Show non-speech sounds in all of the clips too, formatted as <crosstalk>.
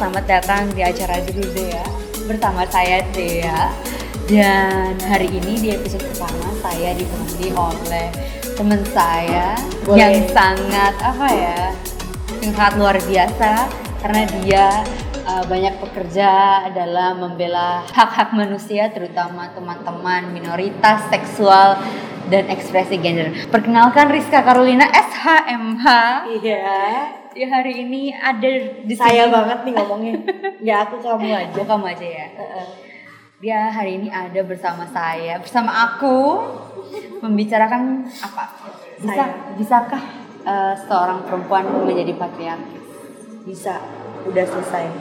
Selamat datang di acara Diri Dea bersama saya Dea. Dan hari ini di episode pertama saya ditemani oleh teman saya Boleh. yang sangat apa ya, yang sangat luar biasa karena dia uh, banyak bekerja dalam membela hak-hak manusia terutama teman-teman minoritas seksual dan ekspresi gender. Perkenalkan Rizka Karolina SHMH. Iya. Di hari ini ada di Saya sini. banget nih ngomongnya. Nggak aku kamu <laughs> aja. Oh, kamu aja ya. Dia hari ini ada bersama saya, bersama aku membicarakan apa? Bisa Saya. bisakah eh, seorang perempuan menjadi patriarkis? Bisa. Udah selesai. <laughs>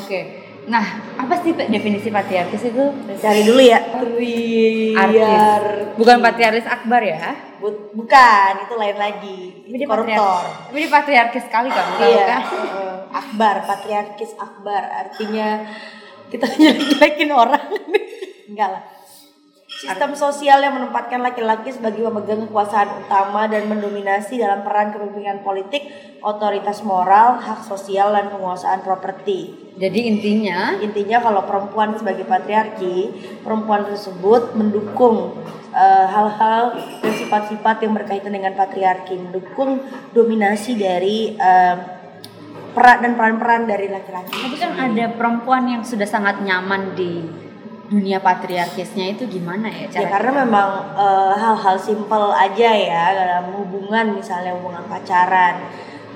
Oke. Nah, apa sih definisi patriarkis itu? Cari dulu ya. Artis. Patriar. Bukan patriarkis akbar ya? Bu- bukan, itu lain lagi. Dia Koruptor. patriarkis. Tapi dia patriarkis sekali kamu tahu Iya. kan? <laughs> Akbar, patriarkis akbar. Artinya kita <laughs> jelek-jelekin orang. Enggak lah. Sistem sosial yang menempatkan laki-laki sebagai pemegang kekuasaan utama dan mendominasi dalam peran kepemimpinan politik, otoritas moral, hak sosial, dan penguasaan properti. Jadi intinya Intinya kalau perempuan sebagai patriarki, perempuan tersebut mendukung eh, hal-hal dan sifat-sifat yang berkaitan dengan patriarki, mendukung dominasi dari eh, peran dan peran-peran dari laki-laki. Tapi kan ada perempuan yang sudah sangat nyaman di dunia patriarkisnya itu gimana ya Ya cara? karena memang eh, hal-hal simpel aja ya dalam hubungan misalnya hubungan pacaran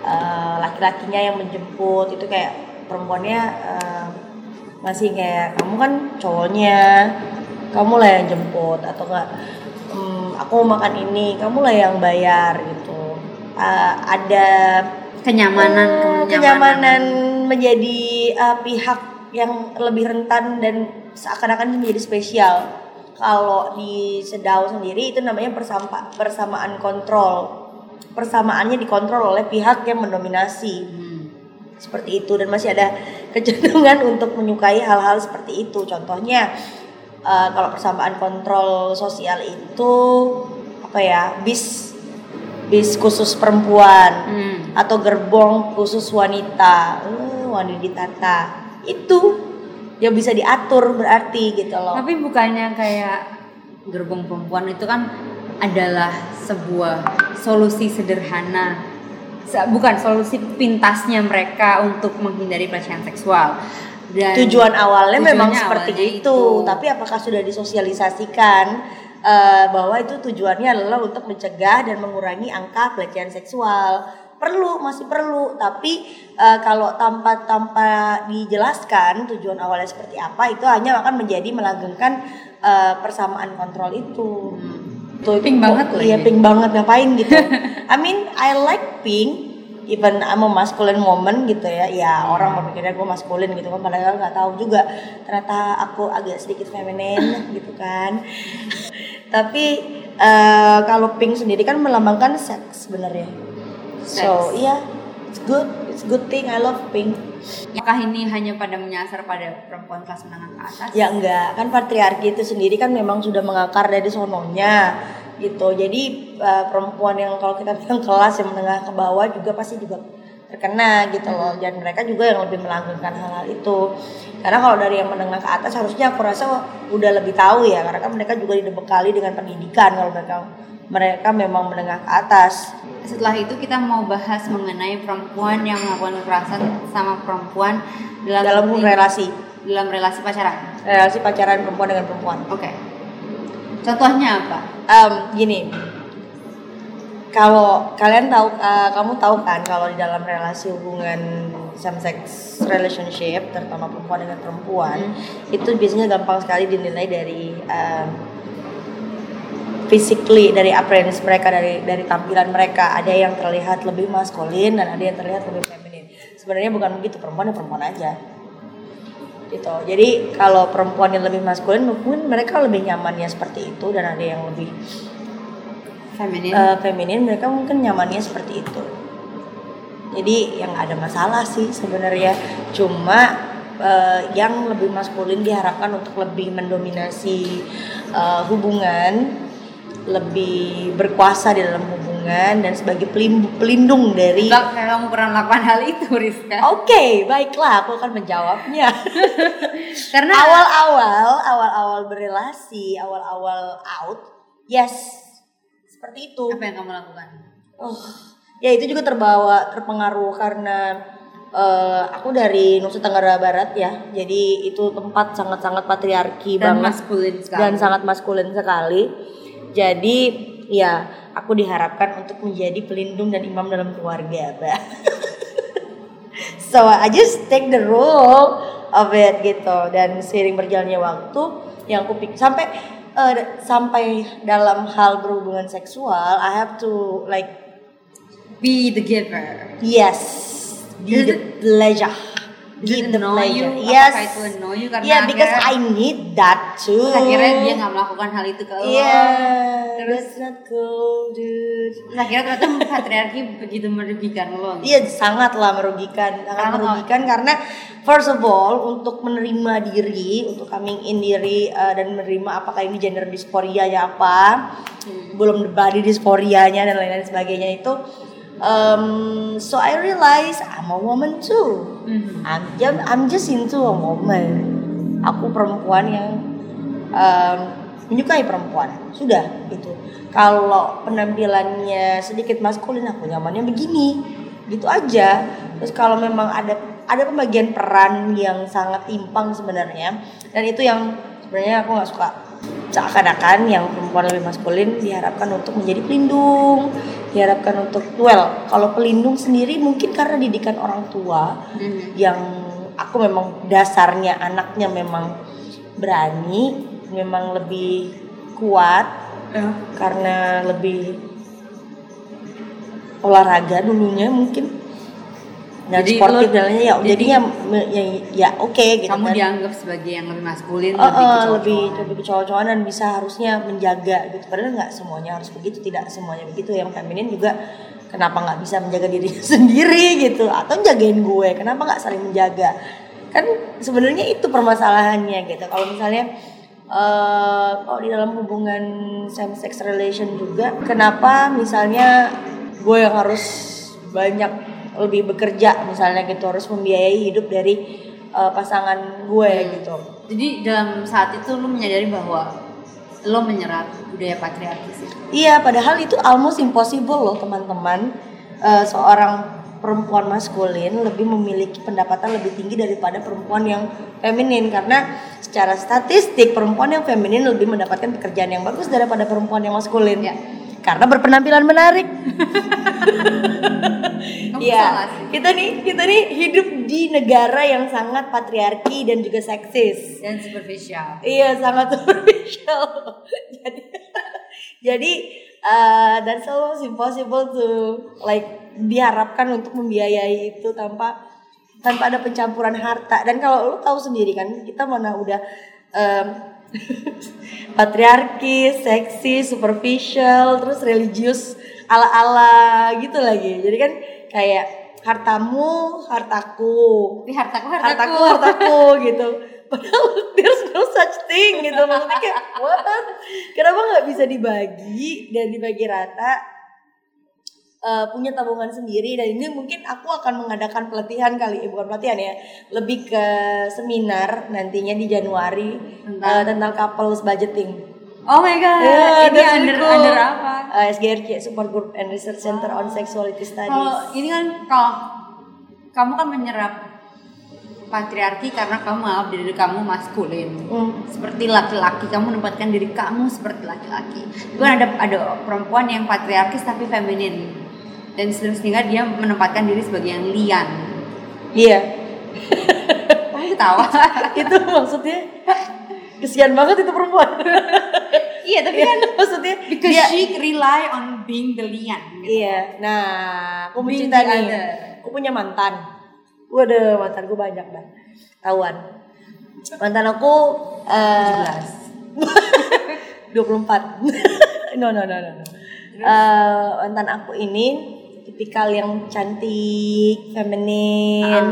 eh, laki-lakinya yang menjemput itu kayak perempuannya eh, masih kayak kamu kan cowoknya kamu lah yang jemput atau enggak "Hmm, aku mau makan ini kamu lah yang bayar gitu Eh, ada kenyamanan, Hmm, kenyamanan menjadi uh, pihak yang lebih rentan dan seakan-akan menjadi spesial. Kalau di Sedau sendiri itu namanya persama, persamaan kontrol. Persamaannya dikontrol oleh pihak yang mendominasi. Hmm. Seperti itu dan masih ada <laughs> kecenderungan untuk menyukai hal-hal seperti itu. Contohnya uh, kalau persamaan kontrol sosial itu apa ya? bis bis khusus perempuan Hmm. atau gerbong khusus wanita, uh, wanita itu yang bisa diatur berarti gitu loh. Tapi bukannya kayak gerbong perempuan itu kan adalah sebuah solusi sederhana. Se- Bukan solusi pintasnya mereka untuk menghindari pelecehan seksual. Dan Tujuan awalnya memang seperti awalnya itu, tapi apakah sudah disosialisasikan eh, bahwa itu tujuannya adalah untuk mencegah dan mengurangi angka pelecehan seksual? Perlu, masih perlu, tapi eh, kalau tanpa tanpa dijelaskan tujuan awalnya seperti apa, itu hanya akan menjadi melanggengkan eh, persamaan kontrol itu. Tuh, itu Pink kok- banget Iya, lagi. pink banget ngapain gitu. I mean, I like pink. Even I'm a masculine woman gitu ya. Ya, orang berpikirnya gue maskulin gitu kan padahal nggak tahu juga ternyata aku agak sedikit feminin <laughs> gitu kan. Tapi eh, kalau pink sendiri kan melambangkan seks sebenarnya. So, iya, it's good. It's good thing. I love pink. Apakah ini hanya pada menyasar pada perempuan kelas menengah ke atas? Ya enggak, kan patriarki itu sendiri kan memang sudah mengakar dari sononya gitu. Jadi eh, perempuan yang kalau kita bilang kelas yang menengah ke bawah juga pasti juga terkena gitu loh. Dan mereka juga yang lebih melanggengkan hal-hal itu. Karena kalau dari yang menengah ke atas harusnya aku rasa udah lebih tahu ya, karena kan mereka juga dibekali dengan pendidikan kalau mereka mereka memang menengah ke atas. Setelah itu kita mau bahas mengenai perempuan yang melakukan kekerasan sama perempuan dalam Dalam relasi, dalam relasi pacaran. relasi pacaran perempuan dengan perempuan. Oke. Contohnya apa? Em, gini kalau kalian tahu eh, kamu tahu kan kalau di dalam relasi hubungan same sex relationship terutama perempuan dengan perempuan itu biasanya gampang sekali dinilai dari em, physically dari appearance mereka dari dari tampilan mereka. Ada yang terlihat lebih maskulin dan ada yang terlihat lebih feminin sebenarnya bukan begitu perempuan ya perempuan aja. Gitu. Jadi kalau perempuan yang lebih maskulin mungkin mereka lebih nyamannya seperti itu dan ada yang lebih Feminin. eh, feminin mereka mungkin nyamannya seperti itu. Jadi yang ada masalah sih sebenarnya. Cuma eh, yang lebih maskulin diharapkan untuk lebih mendominasi eh, hubungan lebih berkuasa di dalam hubungan dan sebagai pelindung dari Enggak kamu pernah melakukan hal itu Rizka Oke, baiklah, aku akan menjawabnya. <laughs> karena awal-awal, awal-awal berrelasi, awal-awal out, yes, seperti itu. apa yang kamu lakukan Oh, ya itu juga terbawa, terpengaruh karena eh, aku dari Nusa Tenggara Barat ya, jadi itu tempat sangat-sangat patriarki dan banget maskulin sekali dan sangat maskulin sekali. Jadi ya aku diharapkan untuk menjadi pelindung dan imam dalam keluarga, Mbak. <laughs> so I just take the role of it gitu. Dan seiring berjalannya waktu yang aku pikir sampai eh, sampai dalam hal berhubungan seksual I have to like be the giver. Yes. Be the pleasure Annoy pleasure you? yes Apakah itu annoy you? Karena yeah because I akhirnya- need that too akhirnya dia nggak melakukan hal itu ke lo yeah Terus- that's not cool dude Terus akhirnya ternyata <laughs> patriarki begitu merugikan lo Iya sangatlah merugikan, sangat Karena- merugikan karena first of all untuk menerima diri, untuk coming in diri uh, dan menerima apakah ini gender dysphoria ya apa, Hmm. belum body dysphoria-nya dan lain-lain sebagainya itu. Um, so I realize I'm a woman too. Mhm. I'm just, I'm just into a woman. Aku perempuan yang um, menyukai perempuan. Sudah gitu. Kalau penampilannya sedikit maskulin, aku nyamannya begini. Gitu aja. Terus kalau memang ada ada pembagian peran yang sangat timpang sebenarnya dan itu yang sebenarnya aku nggak suka seakan-akan yang perempuan lebih maskulin diharapkan untuk menjadi pelindung diharapkan untuk well kalau pelindung sendiri mungkin karena didikan orang tua Mhm. yang aku memang dasarnya anaknya memang berani memang lebih kuat Ya. karena lebih olahraga dulunya mungkin dan Jadi sportif dan lainnya ya jadi- jadinya ya, ya oke gitu kamu kan. dianggap sebagai yang lebih maskulin Oh, lebih kecowok lebih lebih kecowok-cowokan dan bisa harusnya menjaga gitu. Padahal nggak semuanya harus begitu tidak semuanya begitu. Yang feminin juga kenapa nggak bisa menjaga diri <laughs> sendiri gitu? Atau jagain gue kenapa nggak saling menjaga? Kan sebenarnya itu permasalahannya gitu. Kalau misalnya eh kalau di dalam hubungan same sex relation juga kenapa misalnya gue yang harus banyak lebih bekerja misalnya gitu harus membiayai hidup dari eh, pasangan gue gitu jadi dalam saat itu lu menyadari bahwa lo menyerap budaya patriarki sih Iya, padahal itu almost impossible loh teman-teman. Eh, seorang perempuan maskulin lebih memiliki pendapatan lebih tinggi daripada perempuan yang feminin karena secara statistik perempuan yang feminin lebih mendapatkan pekerjaan yang bagus daripada perempuan yang maskulin. Ya. Karena berpenampilan menarik. Iya, kita nih kita nih hidup di negara yang sangat patriarki dan juga seksis. dan superficial Iya sangat <laughs> superficial. jadi <laughs> jadi uh, that's almost impossible to like diharapkan untuk membiayai itu tanpa tanpa ada pencampuran harta. Dan kalau lu tahu sendiri kan kita mana udah um, <laughs> patriarki, seksi, superficial, terus religius ala-ala gitu lagi. Jadi kan kayak hartamu, hartaku, tapi hartaku hartaku, hartaku hartaku gitu. Padahal there's no such thing gitu. Maksudnya kayak what? Kenapa nggak bisa dibagi dan dibagi rata Eh, punya tabungan sendiri dan ini mungkin aku akan mengadakan pelatihan kali eh, bukan pelatihan ya lebih ke seminar nantinya di Januari Tentang? eh, tentang couples budgeting. Oh my god Yeah, ini under cool. under apa? Eh, SGRC Support Group and Research Center on Sexuality Studies. kalau ini kan kalau kamu kan menyerap patriarki karena kamu menganggap diri kamu maskulin. Hmm. seperti laki-laki kamu menempatkan diri kamu seperti laki-laki. Bukan ada ada perempuan yang patriarkis tapi feminin dan sehingga dia menempatkan diri sebagai yang lian. Iya. <laughs> Kamu ketawa. <laughs> Itu maksudnya kesian banget itu perempuan. <laughs> Iya tapi kan maksudnya because dia she rely on being the lian. Gitu. iya. Nah aku mencinta nih other. aku punya mantan. Waduh mantan gue banyak dah tahuan. Mantan aku eh 24 no no no no no. Eh, mantan aku ini tipikal yang cantik, feminin,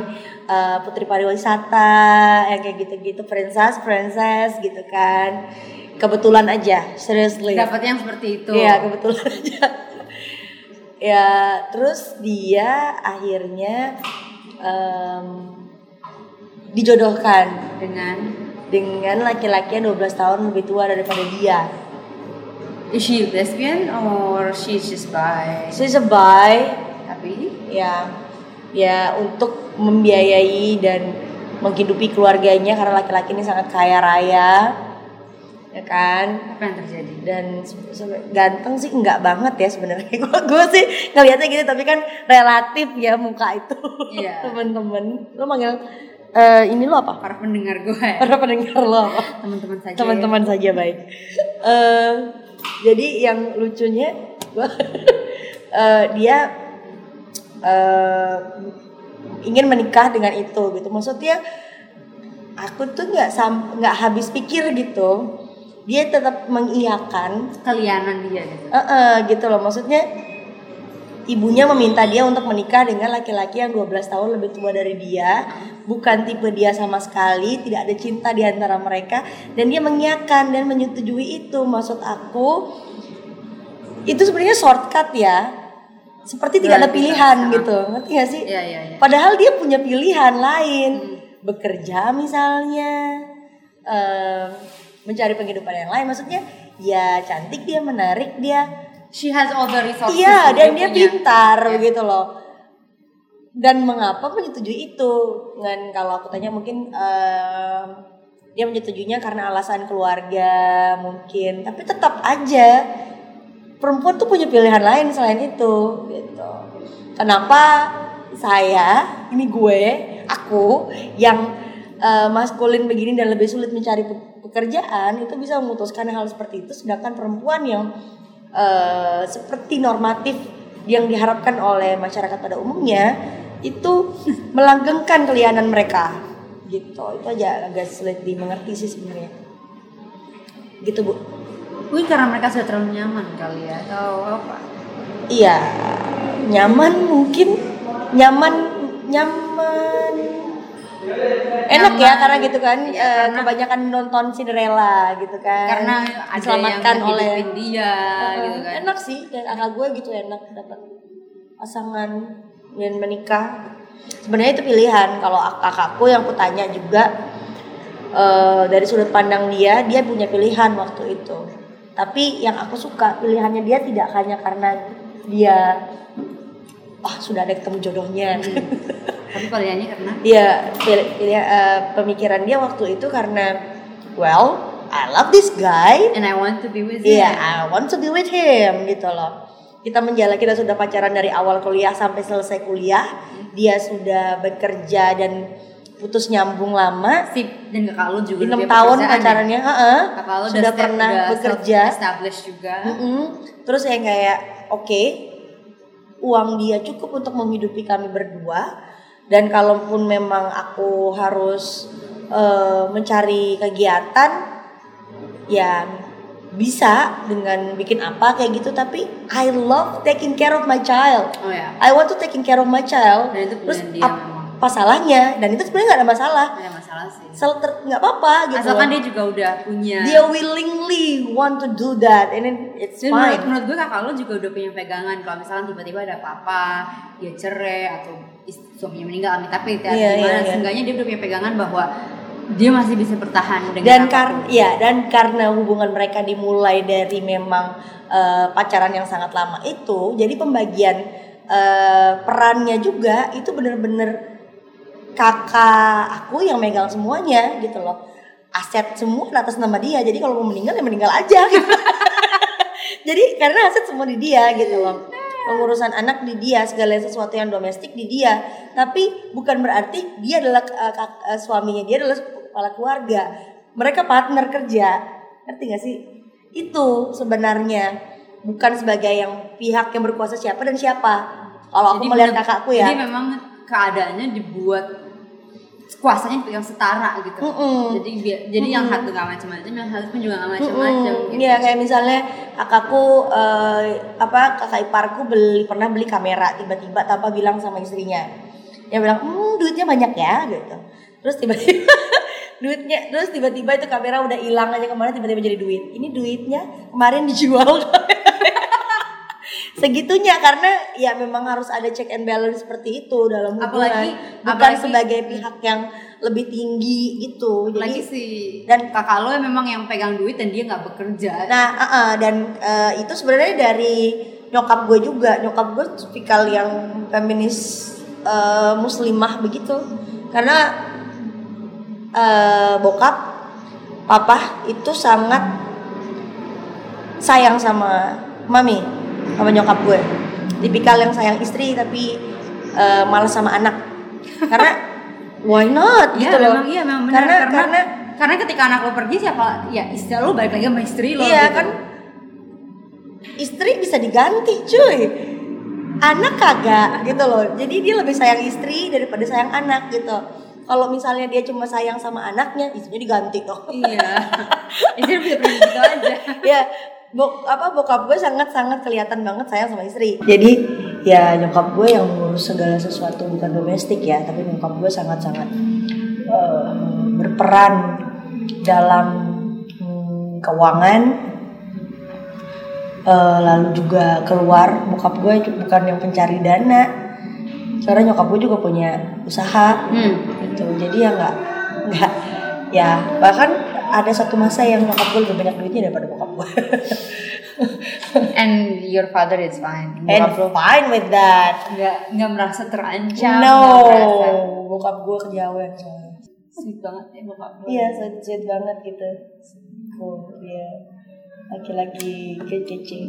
eh, putri pariwisata, yang kayak gitu-gitu, princess, princess gitu kan. kebetulan aja seriously Dapat yang seperti itu. Iya kebetulan <laughs> aja. ya terus dia akhirnya em, dijodohkan Dengan dengan laki-laki yang 12 tahun lebih tua daripada dia. Is she lesbian or she's just bi? She's a bi, Tapi? Ya. Ya untuk membiayai dan menghidupi keluarganya karena laki-laki ini sangat kaya raya, ya kan? apa yang terjadi? dan ganteng sih enggak banget ya sebenarnya. <laughs> Gue gue sih ngelihatnya gitu tapi kan relatif ya muka itu. Iya. <laughs> temen-temen. Lo manggil eh, ini lo apa? Para pendengar gue, para pendengar lo apa? Teman-teman saja. teman-teman saja baik. <laughs> Eh, jadi yang lucunya gua <laughs> eh, dia eh, ingin menikah dengan itu gitu. Maksudnya aku tuh nggak nggak habis pikir gitu. Dia tetap mengiyakan Kalianan dia gitu. Eh, eh, gitu loh. Maksudnya ibunya meminta dia untuk menikah dengan laki-laki yang 12 tahun lebih tua dari dia. Bukan tipe dia sama sekali tidak ada cinta di antara mereka. Dan dia mengiyakan dan menyetujui itu. Maksud aku itu sebenarnya shortcut ya. Seperti tidak ada Luar biasa. pilihan gitu. Ngerti gak sih? Iya, iya, iya. padahal dia punya pilihan lain. Bekerja misalnya em, mencari penghidupan yang lain. Maksudnya ya cantik dia menarik dia She has all the resources. Iya, dan dia dia pintar Iya. gitu loh. Dan mengapa menyetujui itu? Dengan kalau aku tanya mungkin em, dia menyetujuinya karena alasan keluarga mungkin, tapi tetap aja perempuan tuh punya pilihan lain selain itu gitu. Kenapa saya, ini gue, aku yang eh, maskulin begini dan lebih sulit mencari pe- pekerjaan itu bisa memutuskan hal seperti itu sedangkan perempuan yang eh, seperti normatif yang diharapkan oleh masyarakat pada umumnya itu melanggengkan kelihanan mereka. Gitu. Itu aja agak sulit dimengerti sih sebenarnya. Gitu bu. Mungkin karena mereka sudah terlalu nyaman kali ya atau apa? iya. Nyaman mungkin. Nyaman nyaman enak ya karena gitu kan Iya, eh, karena- kebanyakan nonton Cinderella gitu kan. Karena ada diselamatkan yang oleh dia Heeh, gitu kan. enak sih dan kakak gue gitu enak dapat pasangan dan menikah. Sebenarnya itu pilihan kalau ak- kakakku yang aku tanya juga eh, dari sudut pandang dia dia punya pilihan waktu itu. Tapi yang aku suka pilihannya dia tidak hanya karena dia wah sudah ada ketemu jodohnya <laughs> Tapi pilihannya karena dia pilih, pilih, eh, pemikiran dia waktu itu karena well I love this guy and I want to be with Iya, him. I want to be with him gitu loh. Kita menjalani kita sudah pacaran dari awal kuliah sampai selesai kuliah. Dia sudah bekerja dan putus nyambung lama. Sip dan kakak lu juga Enam udah tahun ya? pacarannya, heeh. Kakak lu Sudah pernah bekerja. established juga. Mm-mm. Terus yang kayak oke, uang dia cukup untuk menghidupi kami berdua. Dan kalaupun memang aku harus eh, mencari kegiatan, ya bisa dengan bikin apa kayak gitu. Tapi I love taking care of my child. Oh ya. I want to taking care of my child. Dan itu Terus dia ap- apa salahnya? Dan itu sebenarnya nggak ada masalah. Ada masalah sih. Sel nggak apa-apa gitu. Asalkan dia juga udah punya. dia willingly want to do that, and then it's Dan menurut, fine. menurut gue kakak lo juga udah punya pegangan kalau misalkan tiba-tiba ada apa-apa dia cerai atau suaminya meninggal amit tapi ya, Iya, gimana? iya, iya. seenggaknya dia udah punya pegangan bahwa dia masih bisa bertahan dengan dan karena ya dan karena hubungan mereka dimulai dari memang eh, pacaran yang sangat lama itu jadi pembagian eh, perannya juga itu bener-bener kakak aku yang megang semuanya gitu loh. Aset semua atas nama dia. Jadi kalau mau meninggal ya meninggal aja gitu. <laughs> jadi karena aset semua di dia gitu loh pengurusan anak di dia segala sesuatu yang domestik di dia. Tapi bukan berarti dia adalah kak- eh, suaminya dia adalah kepala keluarga. Mereka partner kerja. Ngerti gak sih? Itu sebenarnya. Bukan sebagai yang pihak yang berkuasa siapa dan siapa. Kalau aku Jadi melihat kakakku ya. jadi memang keadaannya dibuat kuasanya yang setara gitu Mm-mm. jadi bi- jadi yang satu gak macam-macam yang satu pun juga gak macam-macam Mm-mm. gitu. Iya kayak misalnya kakakku eh, apa kakak iparku beli pernah beli kamera tiba-tiba tanpa bilang sama istrinya. Dia bilang, "Hmm, duitnya banyak ya." gitu. Terus tiba-tiba <laughs> duitnya terus tiba-tiba itu kamera udah hilang aja kemarin tiba-tiba jadi duit ini duitnya kemarin dijual <laughs> segitunya karena ya memang harus ada check and balance seperti itu dalam hubungan Apalagi- bukan apalagi- sebagai pihak yang lebih tinggi gitu jadi lagi si dan- dan kakak lo memang yang pegang duit dan dia nggak bekerja Nah, uh, uh, dan uh, itu sebenarnya dari nyokap gue juga. Nyokap gue tipikal yang feminis uh, muslimah begitu. Karena uh, bokap, papa itu sangat sayang sama mami, sama nyokap gue. Tipikal yang sayang istri tapi uh, malas sama anak. Karena <laughs> why not? Iya gitu loh. memang iya memang benar. Karena, karena karena karena ketika anak lo pergi siapa ya istri lo balik lagi sama istri lo Iya gitu. kan. Istri bisa diganti cuy. Anak kagak gitu loh. Jadi dia lebih sayang istri daripada sayang anak gitu. Kalau misalnya dia cuma sayang sama anaknya istrinya diganti dong. Iya. <laughs> Istri bisa pergi gitu aja. Ya bok apa bokap gue sangat sangat kelihatan banget sayang sama istri. Jadi ya nyokap gue yang mengurus segala sesuatu bukan domestik ya tapi nyokap gue sangat sangat eh, berperan dalam hmm, keuangan Eh, lalu juga keluar. Bokap gue bukan yang pencari dana. Karena nyokap gue juga punya usaha. Hmm. gitu. Jadi ya nggak nggak ya bahkan ada satu masa yang nyokap gue lebih banyak duitnya daripada bokap gue <laughs> and your father is fine. And bokap lo fine with that. Nggak nggak merasa terancam no. merasa bokap gue kejauhan soalnya sweet banget ya bokap lo iya sweet, sweet banget gitu. Cool dia laki-laki kece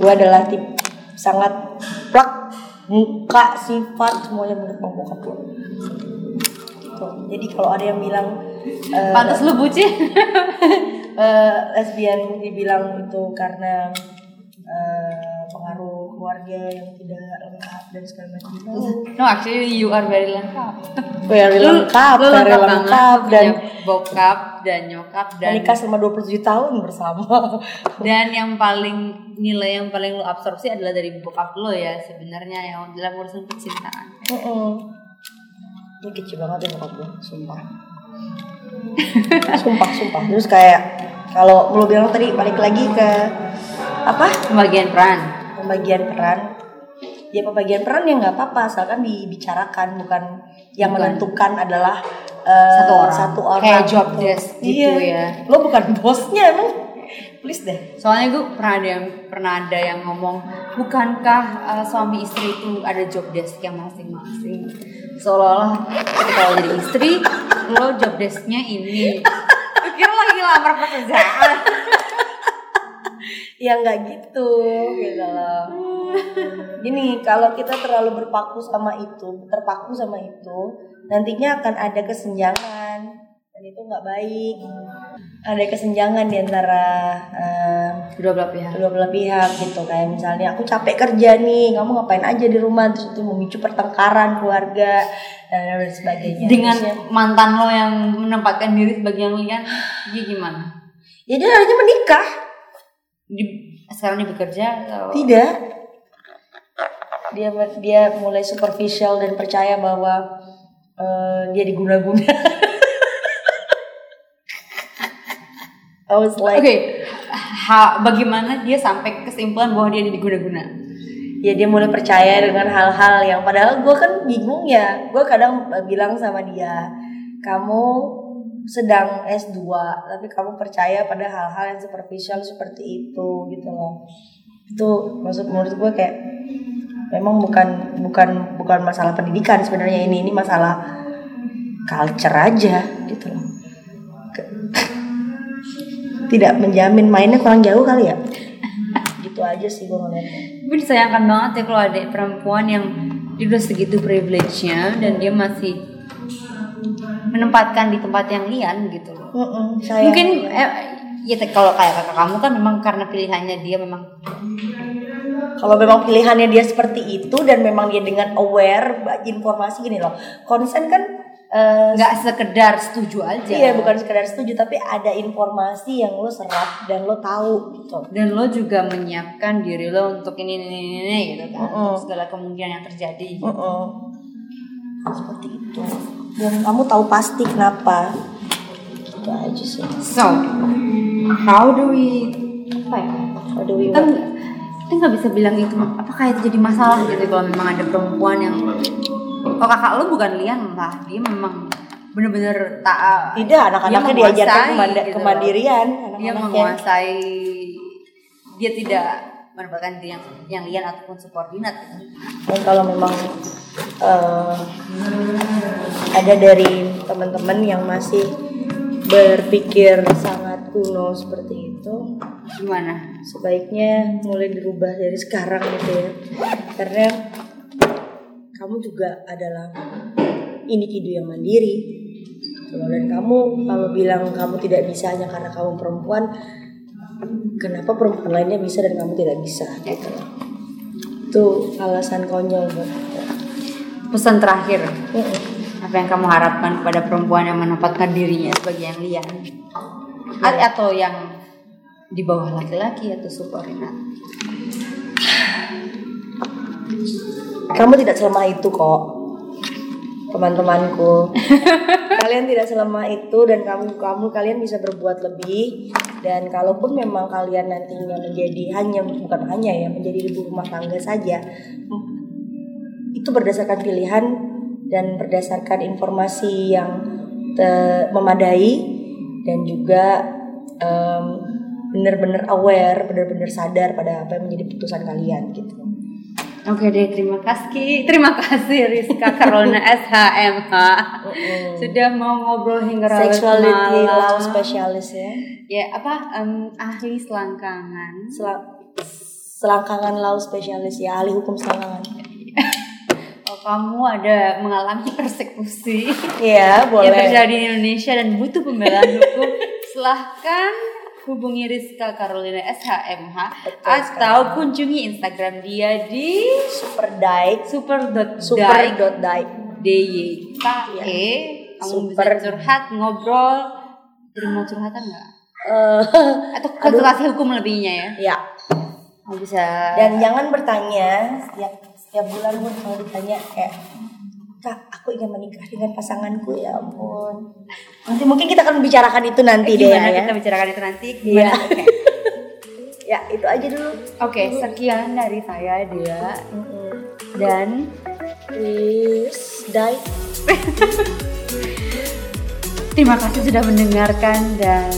gue adalah tip sangat plak muka sifat semuanya menurut bokap gue gitu. jadi kalau ada yang bilang eh, pantas lo bucin <laughs> eh, lesbian dibilang itu karena eh, pengaruh keluarga yang tidak lengkap dan segala macam itu. No actually you are very lengkap. Very Lu- lengkap lu very lengkap lu dan bokap dan nyokap dan menikah selama 27 tahun bersama. <laughs> Dan yang paling nilai yang paling lo absorpsi adalah dari bokap lo ya sebenarnya yang dalam urusan percintaan. Mm-mm. Ini kecil banget ya bokap gue, sumpah. Sumpah, sumpah. Terus kayak kalau lo bilang tadi balik lagi ke apa? pembagian peran Pembagian peran. Ya pembagian peran ya nggak apa-apa, asalkan dibicarakan bukan yang Bukan. menentukan adalah eh, Satu orang. Satu orang. Kayak job desk gitu Iya. ya. Lo bukan <laughs> bosnya emang. Please deh. soalnya gue pernah ada yang pernah ada yang ngomong bukankah uh, suami istri itu ada job desk yang masing-masing seolah-olah ketika lo jadi istri lo job desknya ini. Kira lagi lamar pekerjaan? Ya nggak gitu gitu loh. Gini kalau kita terlalu berpaku sama itu terpaku sama itu nantinya akan ada kesenjangan. Dan itu nggak baik ada kesenjangan di antara eh, kedua belah pihak. kedua belah pihak gitu. Kayak misalnya aku capek kerja nih kamu ngapain aja di rumah? Terus itu memicu pertengkaran keluarga dan lain sebagainya. Dengan Terusnya, mantan lo yang menempatkan diri sebagai yang lian dia gimana? Ya dia harusnya menikah. Di, sekarang dia bekerja atau? Tidak. Dia dia mulai superficial dan percaya bahwa eh, dia diguna-guna. <laughs> I was oke like, ha- bagaimana dia sampai kesimpulan bahwa dia diguna-guna ya dia mulai percaya dengan hal-hal yang padahal gue kan bingung ya. Gue kadang eh, bilang sama dia, kamu sedang S2 tapi kamu percaya pada hal-hal yang superficial seperti itu gitu loh. Itu maksud menurut gue kayak memang bukan bukan bukan masalah pendidikan sebenarnya ini ini masalah culture aja gitu loh. Tidak menjamin mainnya kurang jauh kali ya. gitu aja sih gue ngeliatnya. Tapi disayangkan banget ya kalau ada perempuan yang dia udah segitu privilege-nya dan dia masih menempatkan di tempat yang lian gitu loh. Mm-mm, saya Mungkin eh, ya kalau kayak kakak kamu kan memang karena pilihannya dia memang kalau memang pilihannya dia seperti itu dan memang dia dengan aware informasi gini loh konsen kan eh, nggak sekedar setuju aja. iya bukan sekedar setuju tapi ada informasi yang lo serap dan lo tahu gitu Dan lo juga menyiapkan diri lo untuk ini ini ini, ini gitu kan. Mm-mm. Untuk segala kemungkinan yang terjadi. Mm-mm. seperti itu dan kamu tahu pasti kenapa itu aja sih So, how do we apa ya? how do we Kita kita nggak bisa bilang itu apakah itu jadi masalah gitu kalau memang ada perempuan yang oh kakak lu bukan Lian lah dia memang bener-bener tak tidak anak-anaknya dia diajarkan kemanda- gitu. kemandirian dia menguasai. Dia tidak merupakan yang yang lian ataupun subordinat. Gitu. dan kalau memang eh, ada dari teman-teman yang masih berpikir sangat kuno seperti itu gimana? sebaiknya mulai dirubah dari sekarang gitu ya. Karena kamu juga adalah individu yang mandiri. Dan kamu kalau bilang kamu tidak bisa hanya karena kamu perempuan kenapa perempuan lainnya bisa dan kamu tidak bisa? Gitu. Itu alasan konyol buat pesan terakhir. Apa yang kamu harapkan kepada perempuan yang menempatkan dirinya sebagai yang lian A- atau yang di bawah laki-laki atau subordinat kamu tidak selemah itu kok teman-temanku. <laughs> Kalian tidak selemah itu dan kamu kamu kalian bisa berbuat lebih. Dan kalaupun memang kalian nantinya menjadi hanya bukan hanya ya menjadi ibu rumah tangga saja itu berdasarkan pilihan dan berdasarkan informasi yang memadai dan juga em, benar-benar aware benar-benar sadar pada apa yang menjadi putusan kalian gitu Oke deh, terima kasih. Terima kasih Rizka Carolina SHMH. <laughs> Sudah mau ngobrol hingga larut sexuality malam. law specialist ya Ya, apa em, ahli selangkangan. Sel- selangkangan law spesialis ya ahli hukum selangkangan <laughs> Oh, kamu ada mengalami persekusi Iya boleh yang terjadi di Indonesia dan butuh pembelaan hukum, <laughs> silahkan hubungi Rizka Carolina SHMH Betul atau kunjungi Instagram dia di super dike super.dike super dot dike DYKE kamu Super. bisa curhat ngobrol. Terima curhatan nggak? Eh, atau konsultasi hukum lebihnya ya? Ya kamu bisa dan jangan bertanya setiap setiap bulan pun kalau ditanya kayak kak aku ingin menikah dengan pasanganku ya ampun nanti mungkin kita akan bicarakan itu nanti deh gimana ya. kita bicarakan itu nanti? Iya. <laughs> oke. Ya itu aja dulu. Oke, sekian dari saya dia dan Please die. <laughs> Terima kasih sudah mendengarkan dan